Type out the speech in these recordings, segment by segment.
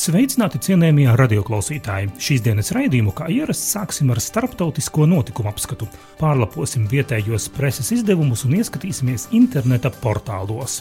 Sveicināti cienījamie radioklausītāji! Šīs dienas raidījumu, kā ierasts, sāksim ar starptautisko notikumu apskatu. Pārlaposim vietējos preses izdevumus un ieskatīsimies interneta portālos.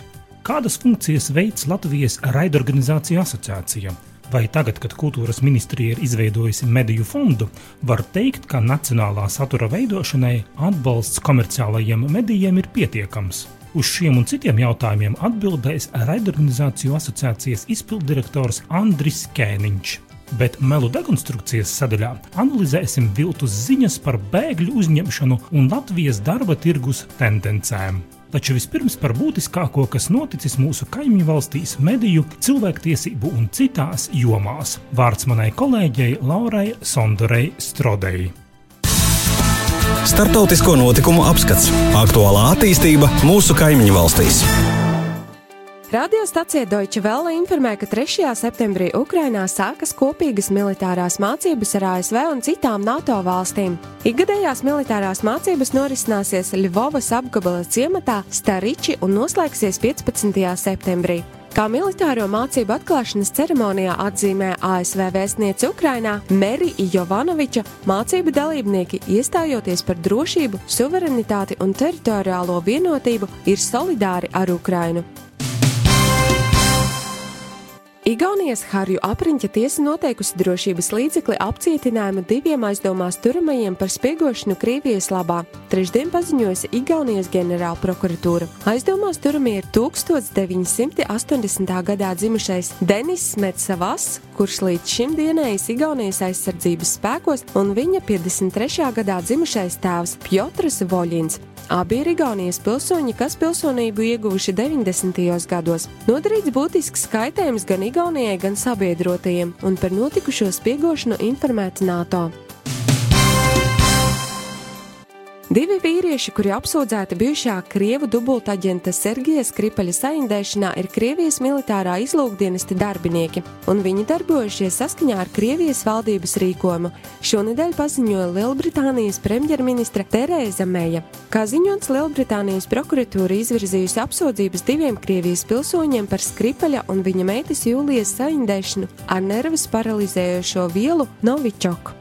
Kādas funkcijas veids Latvijas raidorganizāciju asociācija? Vai tagad, kad kultūras ministrija ir izveidojusi mediju fondu, var teikt, ka nacionālā satura veidošanai atbalsts komerciālajiem medijiem ir pietiekams? Uz šiem un citiem jautājumiem atbildēs raidorganizāciju asociācijas izpilddirektors Andris Kēniņš. Bet melu dekonstrukcijas sadaļā analizēsim viltus ziņas par bēgļu uzņemšanu un Latvijas darba tirgus tendencēm. Taču vispirms par būtiskāko, kas noticis mūsu kaimiņu valstīs, mediju, cilvēktiesību un citās jomās. Vārds manai kolēģei Laurai Sondorei Strodei. Startautisko notikumu apskats - aktuālā attīstība mūsu kaimiņu valstīs. Radiostacija Deutsche Welle informē, ka 3. septembrī Ukrainā sākas kopīgas militārās mācības ar ASV un citām NATO valstīm. Ikgadējās militārās mācības norisināsies Ļuvovas apgabala ciematā Stariči un noslēgsies 15. septembrī. Kā militāro mācību atklāšanas ceremonijā atzīmē ASV vēstniece Ukrainā Merija Jovanoviča, mācību dalībnieki, iestājoties par drošību, suverenitāti un teritoriālo vienotību, ir solidāri ar Ukrainu. Igaunijas Harju apriņķa tiesa noteikusi drošības līdzekli apcietinājumu diviem aizdomās turamajiem par spiegošanu Krievijas labā. Trešdien paziņojusi Igaunijas ģenerāla prokuratūra. Aizdomās turamie ir 1980. gadā dzimušais Denis Metsavas, kurš līdz šim dienējis Igaunijas aizsardzības spēkos, un viņa 53. gadā dzimušais tēvs Piotrs Voļins. Abi ir Igaunijas pilsoņi, kas pilsonību ieguvuši 90. gados. Nodarīts būtisks kaitējums gan Igaunijai, gan sabiedrotajiem, un par notikušo spiegošanu informēta NATO. Divi vīrieši, kuri apsūdzēti bijušā Krievu dubultaģenta Sergeja Skripaļa saindēšanā, ir Krievijas militārā izlūkdienesta darbinieki, un viņi darbojušies saskaņā ar Krievijas valdības rīkojumu. Šonedēļ paziņoja Lielbritānijas premjerministra Terēza Meija. Kā ziņots, Lielbritānijas prokuratūra izvirzījusi apsūdzības diviem Krievijas pilsoņiem par Skripaļa un viņa meitas Jūlijas saindēšanu ar nervus paralizējošo vielu Novičoku.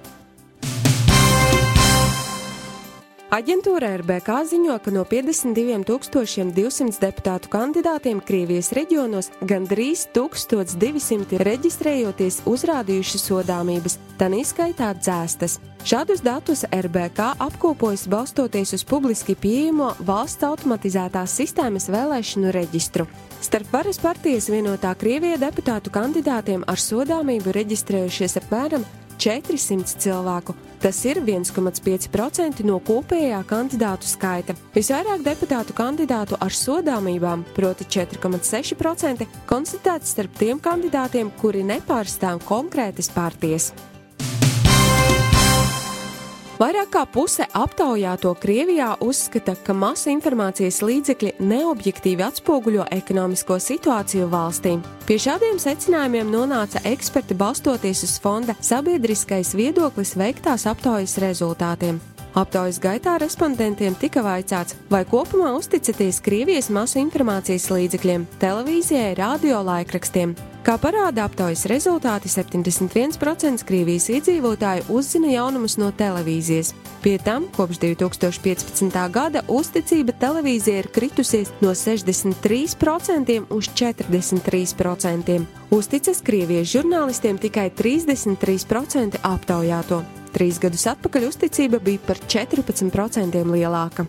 Aģentūra RBK ziņo, ka no 52,200 deputātu kandidātiem Krievijas reģionos gandrīz 1200 reģistrējoties uzrādījuši sodāmības, tā neskaitā dzēstas. Šādus datus RBK apkopojas balstoties uz publiski pieejamo valsts automatizētās sistēmas vēlēšanu reģistru. Starp varas partijas vienotā Krievija deputātu kandidātiem ar sodāmību reģistrējušies apmēram 400 cilvēku. Tas ir 1,5% no kopējā kandidātu skaita. Visvairāk deputātu kandidātu ar sodāmībām, proti 4,6%, konstatēts starp tiem kandidātiem, kuri nepārstāv konkrētas partijas. Vairāk kā puse aptaujāto Krievijā uzskata, ka masu informācijas līdzekļi neobjektīvi atspoguļo ekonomisko situāciju valstī. Pie šādiem secinājumiem nonāca eksperti balstoties uz fonda sabiedriskais viedoklis veiktās aptaujas rezultātiem. Aptaujas gaitā respondentiem tika vaicāts, vai kopumā uzticaties Krievijas masu informācijas līdzekļiem, televīzijai, radio laikrakstiem. Kā parāda aptaujas rezultāti, 71% Krievijas iedzīvotāju uzzina jaunumus no televīzijas. Pie tam kopš 2015. gada uzticība televīzijai ir kritusies no 63% uz 43%. Uzticas Krievijas žurnālistiem tikai 33% aptaujāto. Trīs gadus atpakaļ uzticība bija par 14% lielāka.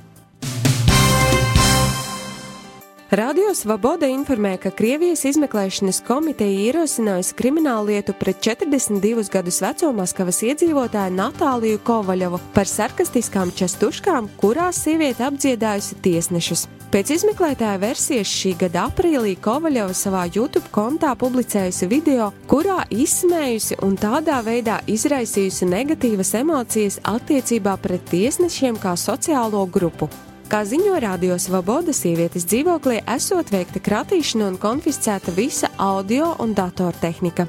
Radio Svoboda informē, ka Krievijas izmeklēšanas komiteja ierosinājusi kriminālu lietu pret 42 gadus veco Maskavas iedzīvotāju Natāliju Kovaļovu par sarkastiskām čestuškām, kurās sieviete apdziedājusi tiesnešus. Pēc izmeklētāja versijas šī gada aprīlī Kovaļova savā YouTube kontā publicējusi video, kurā izsmējusi un tādā veidā izraisījusi negatīvas emocijas attiecībā pret tiesnešiem kā sociālo grupu. Kā ziņo Radio Svaboda, sievietes dzīvoklī esot veikta kratīšana un konfiscēta visa audio un datortehnika.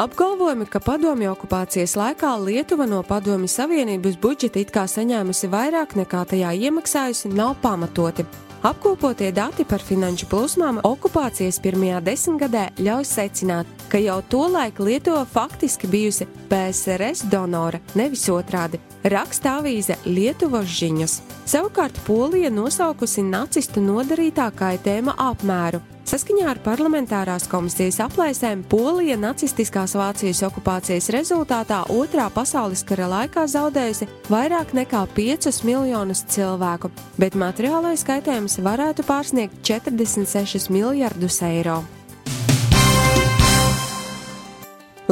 Apgalvojumi, ka padomju okupācijas laikā Lietuva no Padomju Savienības budžeta it kā saņēmusi vairāk nekā tajā iemaksājusi, nav pamatoti. Apkopotie dati par finanšu plūsmām okupācijas pirmajā desmitgadē ļauj secināt, ka jau tolaik Lietuva faktiski bijusi PSRS donora, nevis otrādi. Raksta avīze Lietuvas ziņas. Savukārt Polija nosaukusi nacistu nodarītā kaitējuma apmēru Saskaņā ar parlamentārās komisijas aplēsēm, Polija nacistiskās Vācijas okupācijas rezultātā Otrā pasaules kara laikā zaudējusi vairāk nekā 5 miljonus cilvēku, bet materiālais kaitējums varētu pārsniegt 46 miljardus eiro.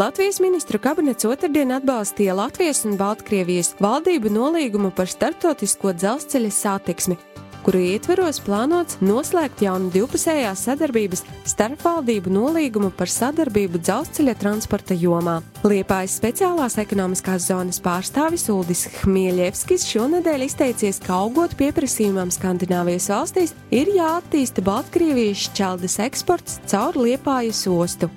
Latvijas ministru kabinets otrdien atbalstīja Latvijas un Baltkrievijas valdību nolīgumu par starptautisko dzelzceļa satiksmi, kuru ietveros plānots noslēgt jaunu divpusējās sadarbības starpvaldību nolīgumu par sadarbību dzelzceļa transporta jomā. Liepājas speciālās ekonomiskās zonas pārstāvis Uldis Hmieļevskis šonadēļ izteicies, ka augot pieprasījumam Skandināvijas valstīs ir jāattīsta Baltkrievijas šķeldes eksports caur Liepājas ostu.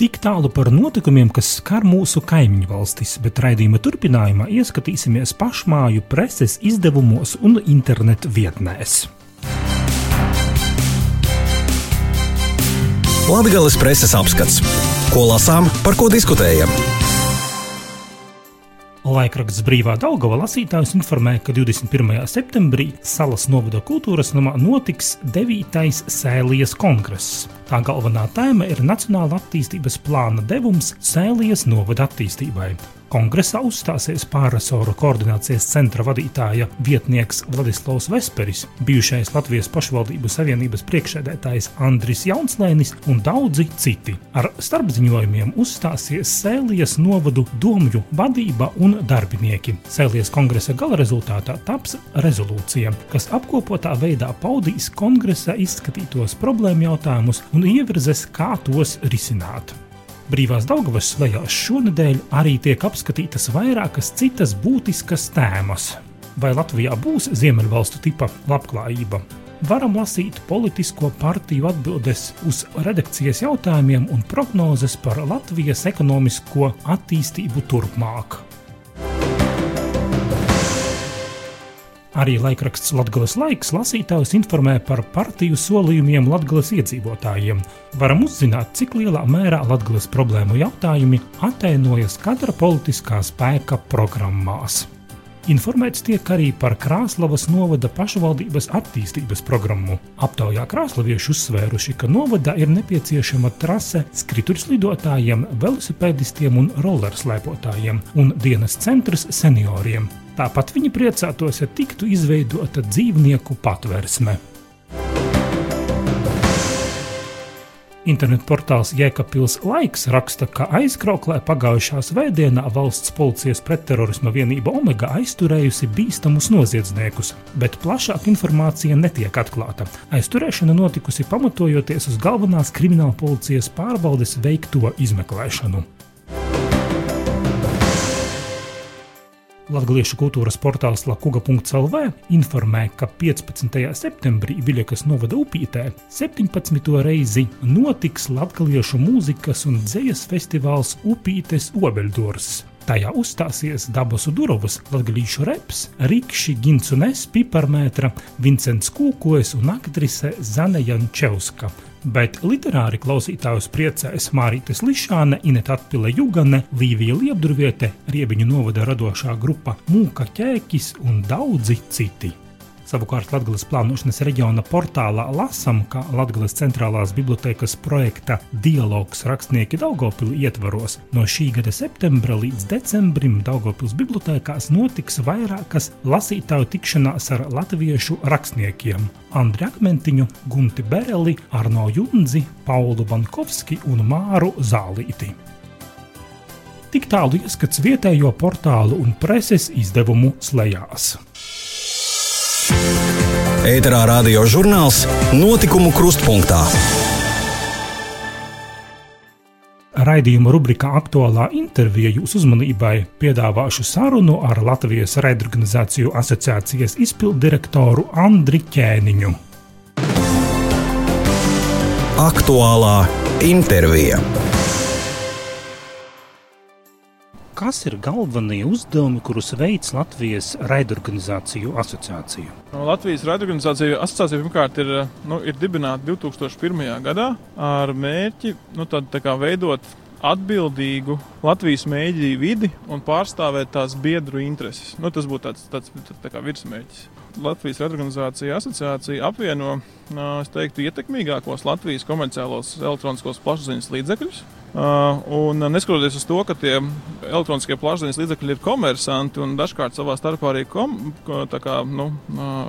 Tik tālu par notikumiem, kas skar mūsu kaimiņu valstis, bet raidījuma turpinājumā ieskatīsimies pašmāju preses izdevumos un internetu vietnēs. Latvijas preses apskats. Ko lasām, par ko diskutējam? Laikraksts Brīvā Daugava lasītājus informēja, ka 21. septembrī Salas novada kultūras namā notiks 9. sēlijas kongress. Tā galvenā tēma ir Nacionāla attīstības plāna devums sēlijas novada attīstībai. Kongresā uzstāsies pārresoru koordinācijas centra vadītāja vietnieks Vladislavs Vesperis, bijušais Latvijas pašvaldību savienības priekšsēdētājs Andris Jaunslēnis un daudzi citi. Ar starpziņojumiem uzstāsies Sēlijas novadu domju vadība un darbinieki. Sēlijas kongresa gala rezultātā taps rezolūcija, kas apkopotā veidā paudīs kongresa izskatītos problēmu jautājumus un ievirzes, kā tos risināt. Brīvās Daugavas slēgās šonadēļ arī tiek apskatītas vairākas citas būtiskas tēmas. Vai Latvijā būs Ziemeļvalstu tipa labklājība? Varam lasīt politisko partiju atbildes uz redakcijas jautājumiem un prognozes par Latvijas ekonomisko attīstību turpmāk. Arī laikraksts Latvijas laiks lasītājus informē par partiju solījumiem Latvijas iedzīvotājiem. Varam uzzināt, cik lielā mērā Latvijas problēmu jautājumi atainojas katra politiskā spēka programmās. Informēts tiek arī par Krāslavas novada pašvaldības attīstības programmu. Aptaujā krāslavieši uzsvēruši, ka novadā ir nepieciešama trase skrituļslidotājiem, velosipēdistiem un rollerslēpotājiem un dienas centrs senioriem. Tāpat viņi priecātos, ja tiktu izveidota dzīvnieku patversme. Internet portāls Jēkabpils laiks raksta, ka aizkrauklē pagājušā svētdienā valsts policijas pretterorisma vienība Omega aizturējusi bīstamus noziedzniekus, bet plašāka informācija netiek atklāta. Aizturēšana notikusi pamatojoties uz galvenās krimināla policijas pārbaudes veikto izmeklēšanu. Latvijas kultūras portāls Lakuga.CLV informē, ka 15. septembrī Viļakas novada upītē 17. reizi notiks latviešu mūzikas un dzejas festivāls Upītes Obeļdors. Tajā uzstāsies Dabas Durovas, Latvijas reps, Rikši, Gincunes, Piparmētra, Vincents Kūkojas un aktrise Zane Jančevska bet literāri klausītājus priecēs Mārītes Lišāne, Ineta Atpile Jugane, Līvija Liebdurviete, Riebiņu novada radošā grupa Mūka Ķēkis un daudzi citi. Savukārt Latvijas plānošanas reģiona portālā lasām, ka Latvijas centrālās bibliotekas projekta Dialogs rakstnieki Daugopilī ietvaros no šī gada septembra līdz decembrim Daugopils bibliotekās notiks vairākas lasītāju tikšanās ar latviešu rakstniekiem - Andri Akmentiņu, Gunti Bereli, Arno Junzi, Paulu Vankovski un Māru Zālīti. Tik tālu ieskats vietējo portālu un preses izdevumu slēdzās. Ēterā radio žurnāls Notikumu krustpunktā. Raidījuma rubrikā aktuālā intervija jūsu uzmanībai piedāvāšu sarunu ar Latvijas raidorganizāciju asociācijas izpildirektoru Andriu Ķēniņu. Aktuālā intervija. Kas ir galvenie uzdevumi, kurus veids Latvijas raidorganizāciju asociācija? No Latvijas raidorganizāciju asociācija pirmkārt ir, nu, ir dibināta 2001. gadā ar mērķi nu, tad, tā veidot atbildīgu Latvijas mēģinājumu vidi un pārstāvēt tās biedru intereses. Nu, tas būtu tāds, tāds tā kā virsmērķis. Latvijas organizācija asociācija apvieno, teiktu, ietekmīgākos Latvijas komerciālos elektroniskos plašsaziņas līdzekļus. Un neskatoties uz to, ka tie elektroniskie plašsaziņas līdzekļi ir komersanti un dažkārt savā starpā arī kom, kā, nu,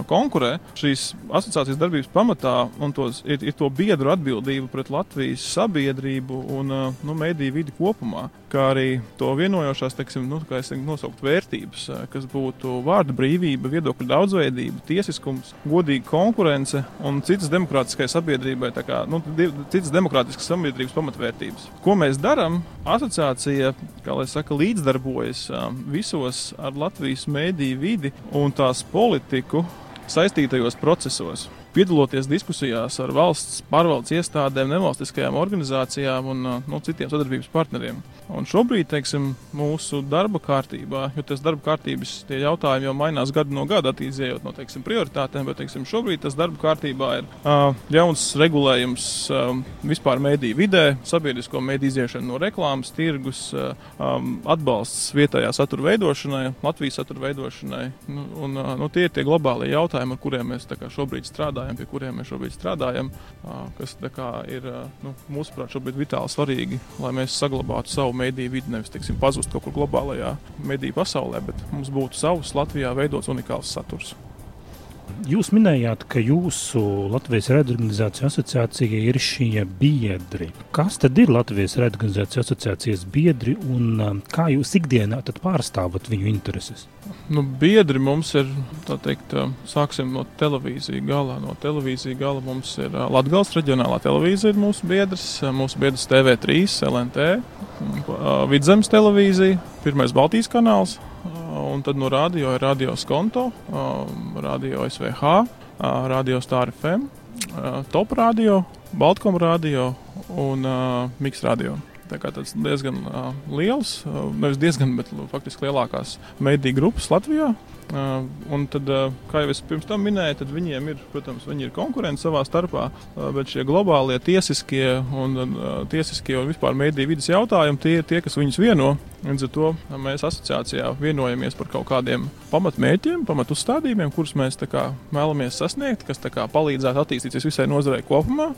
konkurē, šīs asociācijas darbības pamatā tos, ir, ir to biedru atbildība pret Latvijas sabiedrību un nu, mediju vidi kopumā, kā arī to vienojošās, teiksim, nu, kā es teiktu, nosaukt vērtības, kas būtu vārda brīvība, viedokļu daudzveidība, tiesiskums, godīga konkurence un citas demokrātiskai sabiedrībai, kā, nu, citas demokrātiskas sabiedrības pamatvērtības. Ko mēs darām? Asociācija, kā lai saka, līdzdarbojas visos ar Latvijas mēdīju vidi un tās politiku saistītajos procesos piedaloties diskusijās ar valsts pārvaldes iestādēm, nevalstiskajām organizācijām un no, nu, citiem sadarbības partneriem. Un šobrīd, teiksim, mūsu darba kārtībā, jo tas darba kārtības jautājumi jau mainās gadu no gada, attīstījot no teiksim, prioritātēm, bet teiksim, šobrīd tas darba kārtībā ir uh, jauns regulējums uh, vispār mediju vidē, sabiedrisko mediju iziešana no reklāmas, tirgus, uh, um, atbalsts vietējā satura veidošanai, Latvijas satura veidošanai. Nu, un, uh, nu, tie ir tie globālie jautājumi, ar kuriem mēs šobrīd strādājam strādājam, pie kuriem mēs šobrīd strādājam, kas ir nu, mūsuprāt šobrīd vitāli svarīgi, lai mēs saglabātu savu mediju vidi, nevis teiksim, pazust kaut kur globālajā mediju pasaulē, bet mums būtu savs Latvijā veidots unikāls saturs. Jūs minējāt, ka jūsu Latvijas raidorganizāciju asociācija ir šie biedri. Kas tad ir Latvijas raidorganizāciju asociācijas biedri un kā jūs ikdienā pārstāvat viņu intereses? Nu, biedri mums ir, tā teikt, sāksim no televīzijas gala. No televīzijas gala mums ir Latvijas reģionālā televīzija, ir mūsu biedrs, mūsu biedrs TV3, LNT, Vidzemes televīzija, pirmais Baltijas kanāls, un tad no radio ir radio skonto, radio SVH, radio Star FM, Top radio, Baltkom radio un Miks radio. Tā kā tas diezgan uh, liels, uh, nevis diezgan, bet faktiski lielākās mediju grupas Latvijā. Uh, un tad, uh, kā jau es pirms tam minēju, tad viņiem ir, protams, viņi ir konkurenti savā starpā, uh, bet šie globālie tiesiskie un tiesiskie un vispār mediju vidas jautājumi tie ir tie, kas viņus vieno. Līdz ar to mēs asociācijā vienojamies par kaut kādiem pamatmērķiem, pamatuzstādījumiem, kurus mēs kā, vēlamies sasniegt, kas kā, palīdzētu attīstīties visai nozarei kopumā,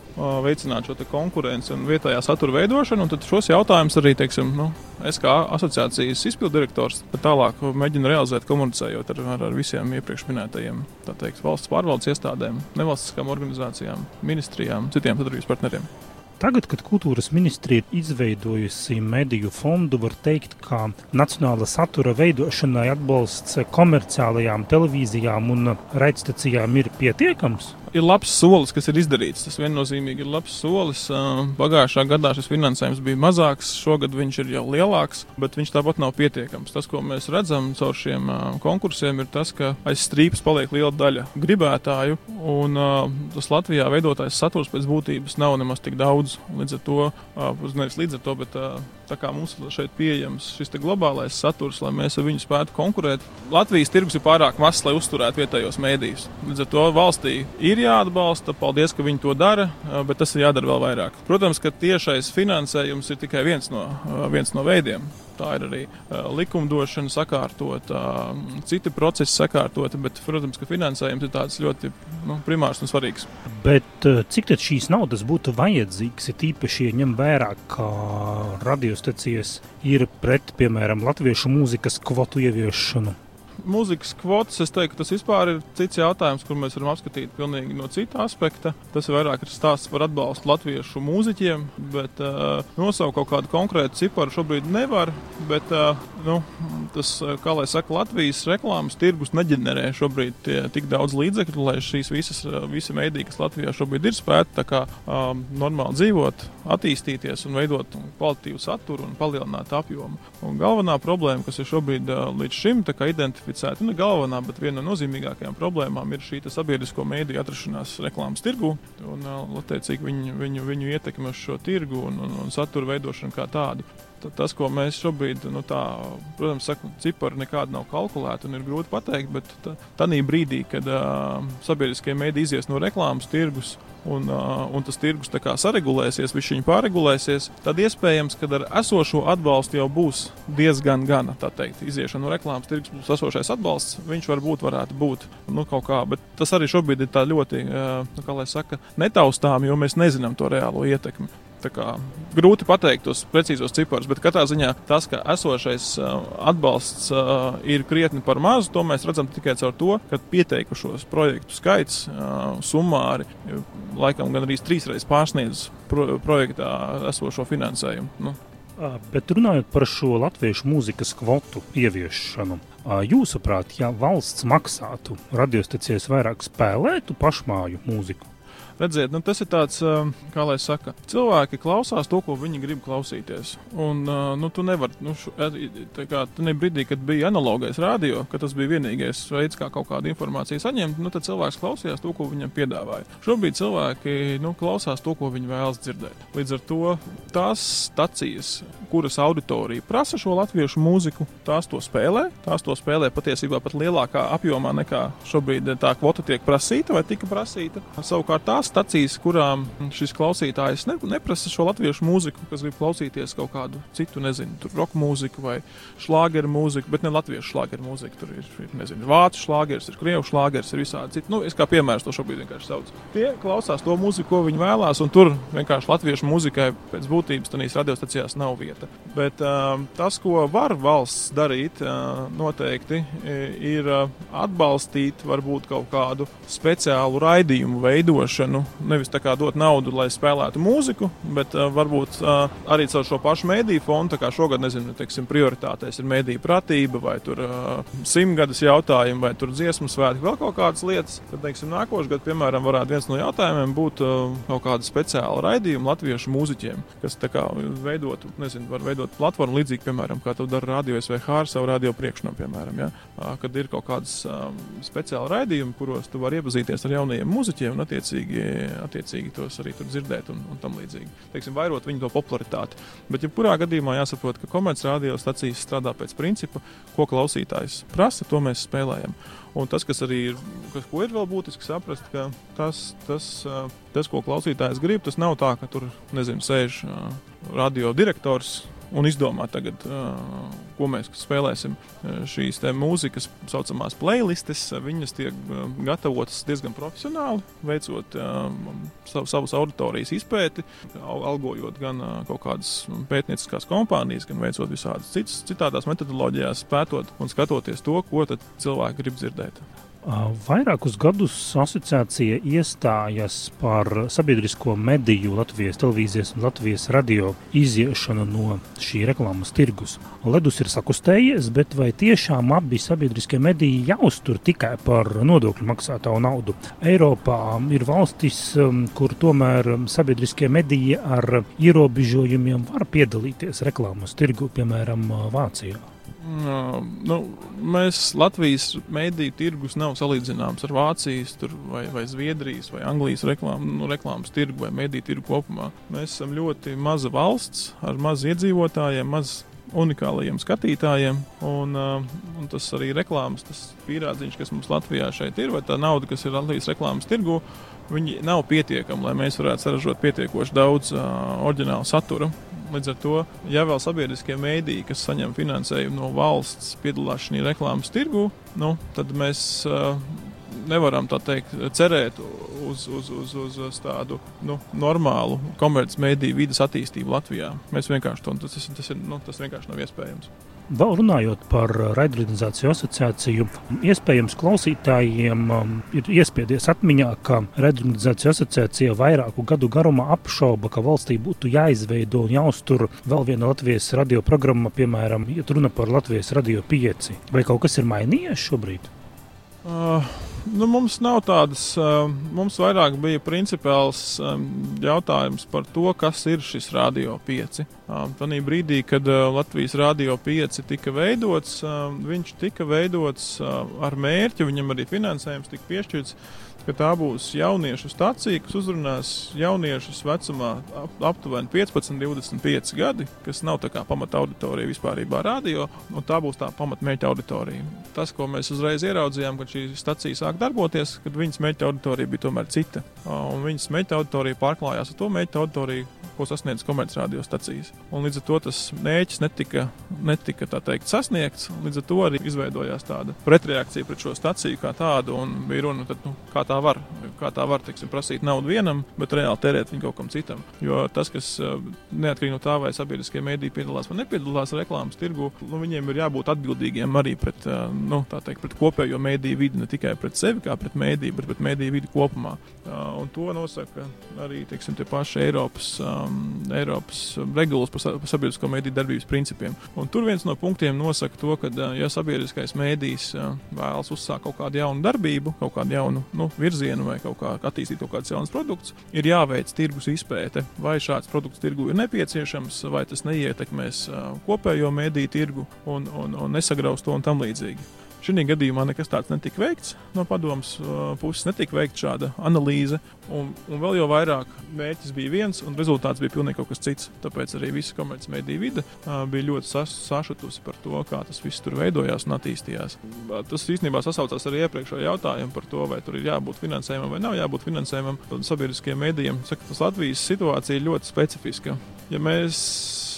veicināt šo konkurenci un vietējā satura veidošanu. Tad šos jautājumus arī teiksim, nu, es kā asociācijas izpildirektors tālāk mēģinu realizēt, komunicējot ar, ar, ar visiem iepriekš minētajiem teikt, valsts pārvaldes iestādēm, nevalstiskām organizācijām, ministrijām, citiem sadarbības partneriem. Tagad, kad kultūras ministrija ir izveidojusi mediju fondu, var teikt, ka nacionāla satura veidošanai atbalsts komerciālajām televīzijām un raidstacijām ir pietiekams ir labs solis, kas ir izdarīts. Tas viennozīmīgi ir labs solis. Pagājušā gadā šis finansējums bija mazāks, šogad viņš ir jau lielāks, bet viņš tāpat nav pietiekams. Tas, ko mēs redzam caur šiem konkursiem, ir tas, ka aiz strīpas paliek liela daļa gribētāju, un tas Latvijā veidotais saturs pēc būtības nav nemaz tik daudz. Līdz ar to, nevis līdz ar to, bet tā kā mums šeit pieejams šis globālais saturs, lai mēs ar viņu spētu konkurēt. Latvijas tirgus ir pārāk mazs, lai uzturētu vietējos mēdījus. Līdz ar to valstī ir jāatbalsta, paldies, ka viņi to dara, bet tas ir jādara vēl vairāk. Protams, ka tiešais finansējums ir tikai viens no, viens no veidiem. Tā ir arī uh, likumdošana sakārtota, uh, citi procesi sakārtoti, bet, protams, ka finansējums ir tāds ļoti nu, primārs un svarīgs. Bet uh, cik tad šīs naudas būtu vajadzīgas, ir tīpaši ņem vērā, ka radiostacijas ir pret, piemēram, latviešu mūzikas kvotu ieviešanu? Mūzikas kvotas, es teiktu, tas vispār ir cits jautājums, kur mēs varam apskatīt pilnīgi no cita aspekta. Tas ir vairāk ir stāsts par atbalstu latviešu mūziķiem, bet uh, nosaukt kaut kādu konkrētu ciparu šobrīd nevar. Bet, uh, nu, tas, kā lai saka, Latvijas reklāmas tirgus neģenerē šobrīd tie, tik daudz līdzekļu, lai šīs visas, visi mēdī, kas Latvijā šobrīd ir, spētu tā kā um, normāli dzīvot, attīstīties un veidot kvalitīvu saturu un palielināt apjomu. Un galvenā problēma, kas ir šobrīd uh, līdz šim identificēta, ne galvenā, bet viena no nozīmīgākajām problēmām ir šī sabiedrisko mēdīju atrašanās reklāmas tirgu. Un, uh, attiecīgi, viņu, viņu, viņu ietekme uz šo tirgu un, un, un satura veidošanu kā tādu tas, ko mēs šobrīd, nu, tā, protams, saku, cipari nekādi nav kalkulēti un ir grūti pateikt, bet tādā brīdī, kad uh, sabiedriskie mēdī izies no reklāmas tirgus un, uh, un tas tirgus saregulēsies, viņš viņu pārregulēsies, tad iespējams, ka ar esošo atbalstu jau būs diezgan gana. Teikt, iziešana no reklāmas tirgus būs esošais atbalsts, viņš varbūt varētu būt nu, kaut kā, bet tas arī šobrīd ir ļoti, uh, kā lai saka, netaustām, jo mēs nezinām to reālo ietekmi kā, grūti pateikt tos precīzos ciparus, bet katrā ziņā tas, ka esošais atbalsts ir krietni par mazu, to mēs redzam tikai caur to, ka pieteikušos projektu skaits summāri laikam gan arī trīsreiz pārsniedz pro projektā esošo finansējumu. Nu. Bet runājot par šo latviešu mūzikas kvotu ieviešanu, jūsuprāt, ja valsts maksātu radiostacijās vairāk spēlētu pašmāju mūziku, redziet, nu, tas ir tāds, kā lai saka, cilvēki klausās to, ko viņi grib klausīties. Un, nu, tu nevari, nu, tā kā tajā brīdī, kad bija analogais radio, ka tas bija vienīgais veids, kā kaut kādu informāciju saņemt, nu, tad cilvēks klausījās to, ko viņam piedāvāja. Šobrīd cilvēki nu, klausās to, ko viņi vēlas dzirdēt. Līdz ar to tās stacijas, kuras auditorija prasa šo latviešu mūziku, tās to spēlē. Tās to spēlē patiesībā pat lielākā apjomā nekā šobrīd tā kvota tiek prasīta vai tika prasīta. Savukārt tās stacijas, kurām šis klausītājs ne, neprasa šo latviešu mūziku, kas grib klausīties kaut kādu citu, nezinu, tur roka mūziku vai šlāgeru mūziku, bet ne latviešu šlāgeru mūziku. Tur ir, ir nezinu, vācu šlāgers, ir krievu šlāgers, ir visādi citi. Nu, es kā piemērs to šobrīd vienkārši saucu. Tie klausās to mūziku, ko viņi vēlās, un tur vienkārši latviešu mūzikai pēc būtības tādās radiostacijās nav vieta. Bet uh, tas, ko var valsts darīt, uh, noteikti ir uh, atbalstīt varbūt kaut kādu speciālu raidījumu veidošanu nu, nevis tā kā dot naudu, lai spēlētu mūziku, bet uh, varbūt uh, arī caur šo pašu mēdīju fondu. Šogad, nezinu, teiksim, prioritātēs ir mēdīja pratība, vai tur uh, simtgades jautājumi, vai tur dziesmu svētki, vēl kaut kādas lietas. Tad, teiksim, nākošais gads, piemēram, varētu viens no jautājumiem būt uh, kaut kāda speciāla raidījuma latviešu mūziķiem, kas kā, veidotu, nezinu, var veidot platformu līdzīgi, piemēram, kā to dara Radio SVH ar savu radio priekšnumu, piemēram, ja? uh, kad ir kaut kādas um, speciāla raidījumi, kuros tu vari iepazīties ar jaunajiem mūziķiem un attiecīgi attiecīgi tos arī dzirdēt un, un tam līdzīgi. Teiksim, vairot viņu to popularitāti. Bet, ja kurā gadījumā jāsaprot, ka komercradio stacijas strādā pēc principa, ko klausītājs prasa, to mēs spēlējam. Un tas, kas arī ir, kas, ir vēl būtiski saprast, ka tas, tas, tas, ko klausītājs grib, tas nav tā, ka tur, nezinu, sēž radio direktors un izdomāt, tagad, uh, ko mēs spēlēsim. Šīs mūzikas, tā saucamās playlists, viņas tiek gatavotas diezgan profesionāli, veicot um, sav, savas auditorijas izpēti, algojot gan uh, kaut kādas pētnieciskās kompānijas, gan veicot visādas citas, citādās metodoloģijās, pētot un skatoties to, ko cilvēki grib dzirdēt. Vairākus gadus asociācija iestājas par sabiedrisko mediju Latvijas televīzijas un Latvijas radio iziešanu no šī reklāmas tirgus. Ledus ir sakustējies, bet vai tiešām abi sabiedriskie mediji jāuztur tikai par nodokļu maksātāju naudu? Eiropā ir valstis, kur tomēr sabiedriskie mediji ar ierobežojumiem var piedalīties reklāmas tirgu, piemēram, Vācijā. Nu, mēs Latvijas mēdīju tirgus nav salīdzināms ar Vācijas, tur, vai, vai Zviedrijas vai Anglijas reklām, nu, reklāmas tirgu vai mēdīju tirgu kopumā. Mēs esam ļoti maza valsts ar maz iedzīvotājiem, maz unikālajiem skatītājiem. Un, uh, un tas arī reklāmas, tas pierādziņš, kas mums Latvijā šeit ir, vai tā nauda, kas ir Latvijas reklāmas tirgu, viņi nav pietiekami, lai mēs varētu saražot pietiekoši daudz uh, oriģinālu satura. Līdz ar to, ja vēl sabiedriskie mēdīji, kas saņem finansējumu no valsts, piedalās šajā reklāmas tirgu, nu, tad mēs uh, nevaram teikt, cerēt uz, uz, uz, uz, uz tādu nu, normālu komercmediju vidas attīstību Latvijā. Mēs vienkārši to tas, tas, ir, nu, tas vienkārši nav iespējams. Vēl runājot par raidījuma asociāciju, iespējams, klausītājiem um, ir iespiedies atmiņā, ka raidījuma asociācija vairāku gadu garumā apšauba, ka valstī būtu jāizveido un jāuztur vēl viena Latvijas radioprogramma, piemēram, ja runa par Latvijas radio 5. Vai kaut kas ir mainījies šobrīd? Uh, nu, mums nav tādas, mums vairāk bija principiāls um, jautājums par to, kas ir šis radio 5. Uh, Tanī brīdī, kad Latvijas radio 5 tika veidots, viņš tika veidots ar mērķi, viņam arī finansējums tika piešķirts ka tā būs jauniešu stacija, kas uzrunās jauniešus vecumā ap, aptuveni 15, 25 gadi, kas nav tā kā pamata auditorija vispār radio, un tā būs tā pamatmērķa auditorija. Tas, ko mēs uzreiz ieraudzījām, kad šī stacija sāk darboties, kad viņas mērķa auditorija bija tomēr cita, un viņas mērķa auditorija pārklājās ar to mērķa auditoriju, ko sasniedz komercradiostacijas. Un līdz ar to tas mērķis netika, netika teikt, sasniegts. Līdz ar to arī izveidojās tāda pretreakcija pret šo staciju kā tādu. Bija runa, tad, nu, kā tā var, kā tā var teiksim, prasīt naudu vienam, bet reāli tērēt viņu kaut kam citam. Jo tas, kas neatkarīgi no tā, vai sabiedriskie mēdīji piedalās vai nepiedalās reklāmas tirgu, nu, viņiem ir jābūt atbildīgiem arī pret, nu, teikt, pret kopējo mēdīju vidi, ne tikai pret sevi kā pret mēdīju, bet pret mēdīju vidi kopumā. Un to nosaka arī teiksim, tie paši Eiropas Eiropas regulas par sabiedrisko mediju darbības principiem. Un tur viens no punktiem nosaka to, ka, uh, ja sabiedriskais mēdījis uh, vēlas uzsākt kaut kādu jaunu darbību, kaut kādu jaunu nu, virzienu vai kaut kā attīstīt kaut kādus jaunus produktus, ir jāveic tirgus izpēte, vai šāds produkts tirgu ir nepieciešams, vai tas neietekmēs uh, kopējo mediju tirgu un, un, un nesagraus to un tam līdzīgi. Šī gadījumā nekas tāds netika veikts. No padomus uh, puses netika veikta šāda analīze. Un, un vēl jau vairāk mērķis bija viens, un rezultāts bija pilnīgi kaut kas cits. Tāpēc arī visa komercmediju vide uh, bija ļoti sas, sašutusi par to, kā tas viss tur veidojās un attīstījās. Tas īstenībā sasaucās arī iepriekšējo jautājumu par to, vai tur ir jābūt finansējumam vai nav jābūt finansējumam. Sabiedriskiem medijiem saka, tas Latvijas situācija ir ļoti specifiska. Ja mēs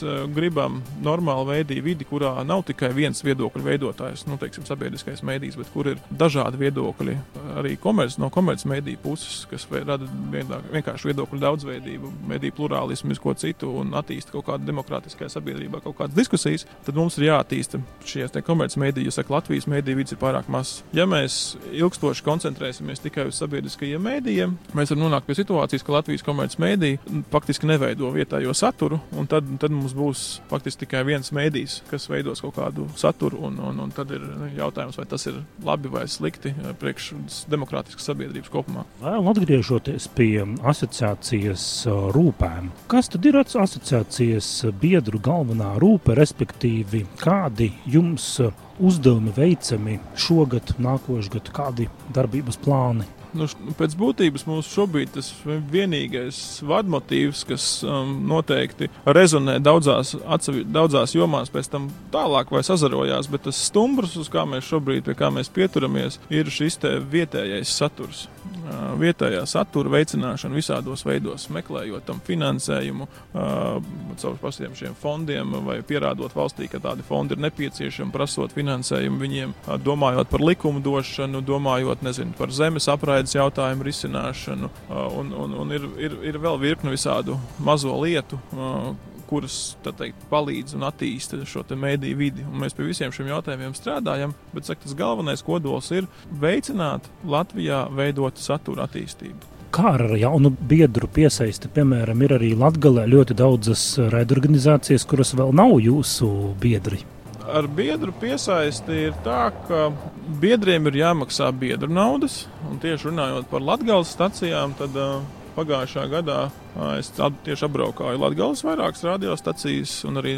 uh, gribam normālu veidīgu vidi, kurā nav tikai viens viedokļu veidotājs, nu, teiksim, sabiedriskais mēdījis, bet kur ir dažādi viedokļi, arī komerc, no komercmediju puses, kas rada vienkārši viedokļu daudzveidību, mediju plurālismu, ko citu un attīsta kaut kādu demokrātiskajā sabiedrībā, kaut kādas diskusijas, tad mums ir jāattīsta šie komercmediji, jo saka, Latvijas mediju vids ir pārāk mazs. Ja mēs ilgstoši koncentrēsimies tikai uz sabiedriskajiem mēdījiem, mēs varam nonākt pie situācijas, ka Latvijas komercmediji faktiski neveido vietējo saturu, un tad, tad mums būs faktiski tikai viens mēdījis, kas veidos kaut kādu saturu, un, un, un tad ir jautājums, vai tas ir labi vai slikti eh, priekš demokrātiskas sabiedrības kopumā. Vēl atgriežoties pie asociācijas eh, rūpēm, kas tad ir asociācijas biedru galvenā rūpe, respektīvi kādi jums uzdevumi veicami šogad, nākošgad, kādi darbības plāni? Nu, pēc būtības mums šobrīd tas vienīgais vadmotīvs, kas um, noteikti rezonē daudzās, atsevi, daudzās jomās, pēc tam tālāk vai sazarojās, bet tas stumbrs, uz kā mēs šobrīd pie kā mēs pieturamies, ir šis vietējais saturs. Uh, vietējā satura veicināšana visādos veidos, meklējot tam finansējumu, uh, caur pašiem šiem fondiem, vai pierādot valstī, ka tādi fondi ir nepieciešami, prasot finansējumu viņiem, uh, domājot par likumdošanu, domājot nezinu, par zemes apraidi vidas jautājumu risināšanu, un, un, un ir, ir, ir vēl virkni visādu mazo lietu, kuras teikt, palīdz un attīsta šo mēdīju vidi. Un mēs pie visiem šiem jautājumiem strādājam, bet saka, tas galvenais kodols ir veicināt Latvijā veidot satura attīstību kā ar jaunu biedru piesaisti. Piemēram, ir arī Latvijā ļoti daudzas raidorganizācijas, kuras vēl nav jūsu biedri ar biedru piesaisti ir tā, ka biedriem ir jāmaksā biedru naudas. Un tieši runājot par Latvijas stacijām, tad uh, pagājušā gadā uh, es tieši apbraukāju Latvijas vairākas radiostacijas un arī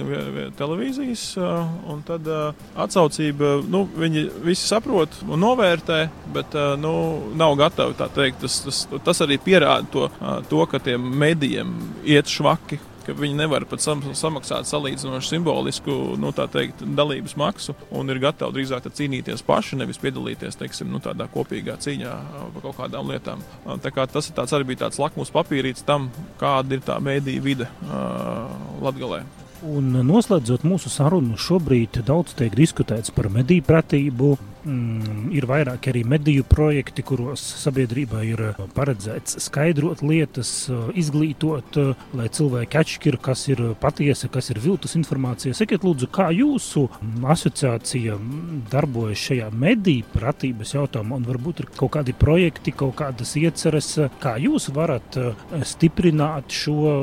televīzijas. Uh, un tad atsaucība, nu, viņi visi saprot un novērtē, bet nu, nav gatavi tā teikt. Tas, tas, tas arī pierāda to, to ka tiem medijiem iet švaki ka viņi nevar pat sam samaksāt salīdzinoši simbolisku nu, teikt, dalības maksu un ir gatavi drīzāk cīnīties paši, nevis piedalīties teiksim, nu, tādā kopīgā cīņā par kaut kādām lietām. Tā kā tas tāds arī bija tāds lakmus papīrīts tam, kāda ir tā mēdīja vide uh, Latgalē. Un noslēdzot mūsu sarunu, šobrīd daudz tiek diskutēts par mediju pratību, Mm, ir vairāk arī mediju projekti, kuros sabiedrībā ir paredzēts skaidrot lietas, izglītot, lai cilvēki atšķir, kas ir patiesa, kas ir viltus informācija. Sakiet, lūdzu, kā jūsu asociācija darbojas šajā mediju pratības jautājumā, un varbūt ir kaut kādi projekti, kaut kādas ieceres, kā jūs varat stiprināt šo,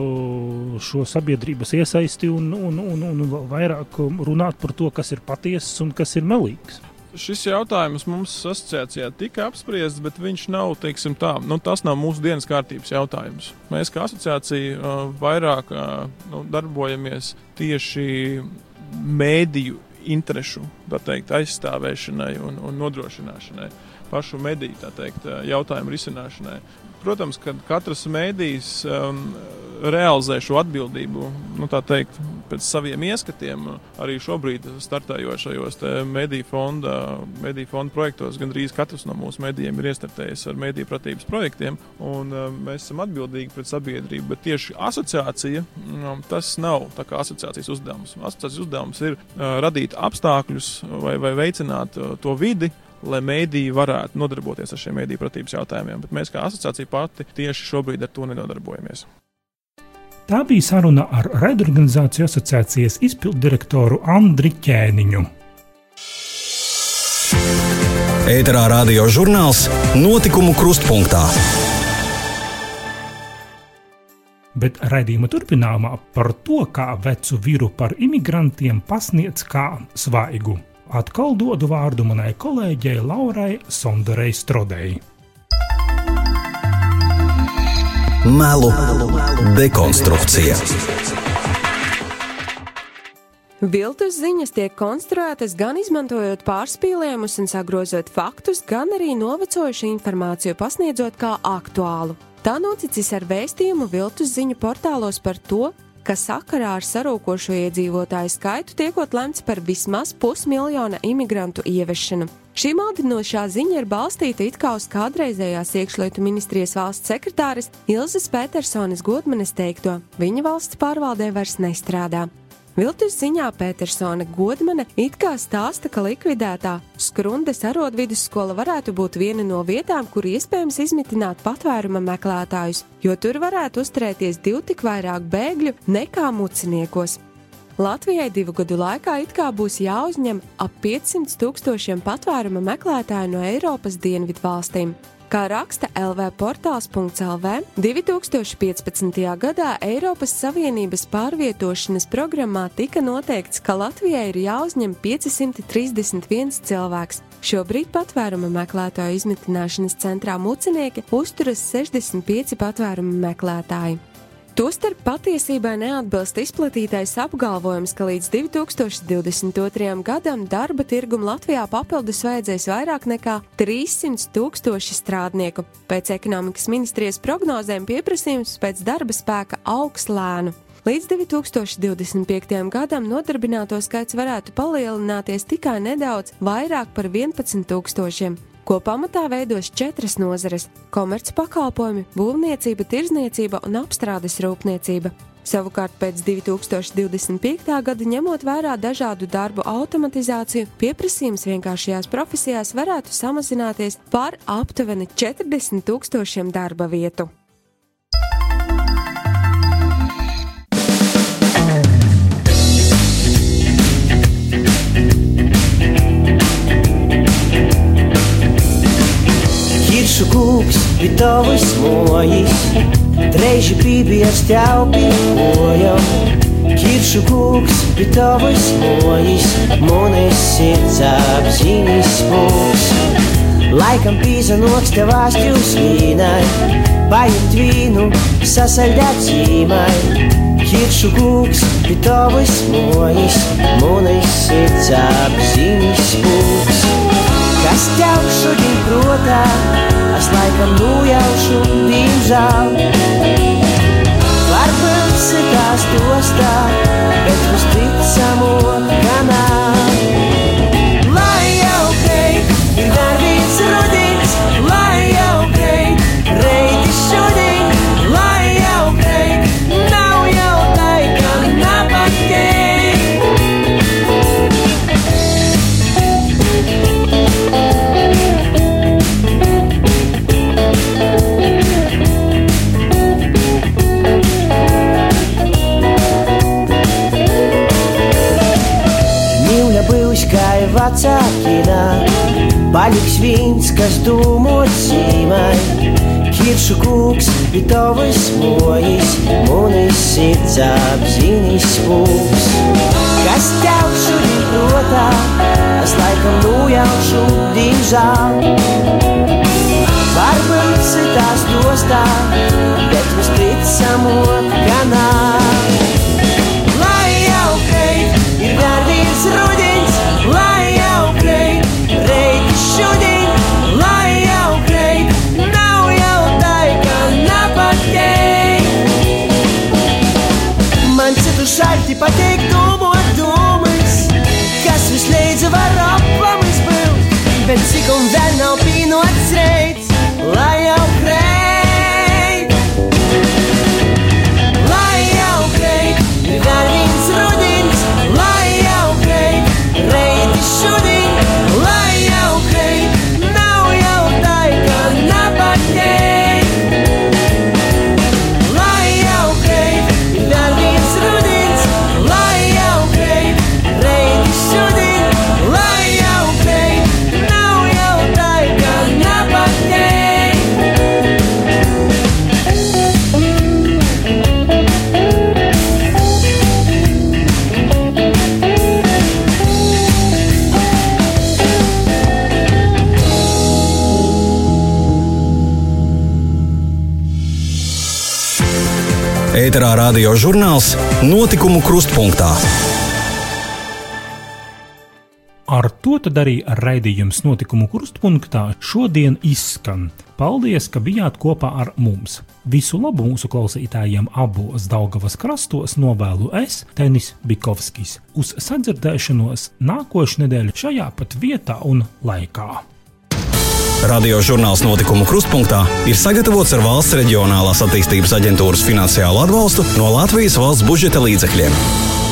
šo sabiedrības iesaisti un, un, un, un vairāk runāt par to, kas ir patiesas un kas ir melīgs. Šis jautājums mums asociācijā tika apspriests, bet viņš nav, teiksim tā, nu, tas nav mūsu dienas kārtības jautājums. Mēs kā asociācija uh, vairāk uh, nu, darbojamies tieši mēdīju interešu teikt, aizstāvēšanai un, un nodrošināšanai, pašu mediju teikt, jautājumu risināšanai. Protams, ka katrs mēdījis um, realizē šo atbildību, nu, tā teikt, pēc saviem ieskatiem. Arī šobrīd, startējot šajos mediju fonda, mediju fonda projektos, gandrīz katrs no mūsu medijiem ir iestartējis ar mediju pratības projektiem, un um, mēs esam atbildīgi pret sabiedrību. Bet tieši asociācija, um, tas nav asociācijas uzdevums. Asociācijas uzdevums ir uh, radīt apstākļus vai, vai veicināt uh, to vidi, lai mēdīji varētu nodarboties ar šiem mēdīju pratības jautājumiem, bet mēs kā asociācija pati tieši šobrīd ar to nenodarbojamies. Tā bija saruna ar raidorganizāciju asociācijas izpilddirektoru Andriu Ķēniņu. Ēterā radio žurnāls Notikumu krustpunktā. Bet raidījuma turpinājumā par to, kā vecu vīru par imigrantiem pasniedz kā svaigu atkal dodu vārdu manai kolēģei Laurai Sondarei Strodei. Melu dekonstrukcija. Viltus ziņas tiek konstruētas gan izmantojot pārspīlējumus un sagrozot faktus, gan arī novecojušu informāciju pasniedzot kā aktuālu. Tā noticis ar vēstījumu viltus ziņu portālos par to, ka sakarā ar sarūkošo iedzīvotāju skaitu tiekot lemts par vismaz pusmiljona imigrantu ieviešanu. Šī maldinošā ziņa ir balstīta it kā uz kādreizējās iekšlietu ministrijas valsts sekretāres Ilzas Petersonas Godmanes teikto: viņa valsts pārvaldē vairs nestrādā. Viltus ziņā Petersona Godmane it kā stāsta, ka likvidētā Skrundes arodvidusskola varētu būt viena no vietām, kur iespējams izmitināt patvēruma meklētājus, jo tur varētu uzturēties divi tik vairāk bēgļu nekā muciniekos. Latvijai divu gadu laikā it kā būs jāuzņem ap 500 tūkstošiem patvēruma meklētāju no Eiropas dienvidu valstīm. Kā raksta LV portāls.lv, 2015. gadā Eiropas Savienības pārvietošanas programmā tika noteikts, ka Latvijai ir jāuzņem 531 cilvēks. Šobrīd patvēruma meklētāju izmitināšanas centrā mucinieki uzturas 65 patvēruma meklētāji. Tostarp patiesībai neatbilst izplatītais apgalvojums, ka līdz 2022. gadam darba tirgum Latvijā papildus vajadzēs vairāk nekā 300 tūkstoši strādnieku. Pēc ekonomikas ministrijas prognozēm pieprasījums pēc darba spēka augs lēnu. Līdz 2025. gadam nodarbināto skaits varētu palielināties tikai nedaudz vairāk par 11 tūkstošiem ko pamatā veidos četras nozares - komerc pakalpojumi, būvniecība, tirzniecība un apstrādes rūpniecība. Savukārt pēc 2025. gada ņemot vērā dažādu darbu automatizāciju, pieprasījums vienkāršajās profesijās varētu samazināties par aptuveni 40 tūkstošiem darba vietu. Kiršu kūks bija tavas mojas, treiži pībies tev pīkojam. Kiršu kūks bija tavas mojas, mones sirds apzinis mūs. Laikam pīzanoks tev āstjūs vīnai, pajimt vīnu, sasaldēt zīmai. Kiršu kūks bija tavas mojas, mones sirds apzinis mūs. Kas tev šodien protā? Es laikam nojaušu, diemžēl. Varbūt paliks viens, kas domot zīmai. Kiršu kūks ir tavas mojas, munis sirds apzinis spūks. Kas tev šodien protā, es laikam nojaušu, diemžēl. Varbūt citās dostā, Ēterā radio žurnāls Notikumu krustpunktā. Ar to tad arī raidījums notikumu krustpunktā šodien izskan. Paldies, ka bijāt kopā ar mums. Visu labu mūsu klausītājiem abos Daugavas krastos novēlu es, Tenis Bikovskis. Uz sadzirdēšanos nākošais nedēļa šajā pat vietā un laikā. Radio žurnāls Notikumu krustpunktā ir sagatavots ar valsts reģionālās attīstības aģentūras finansiālu atbalstu no Latvijas valsts budžeta līdzekļiem.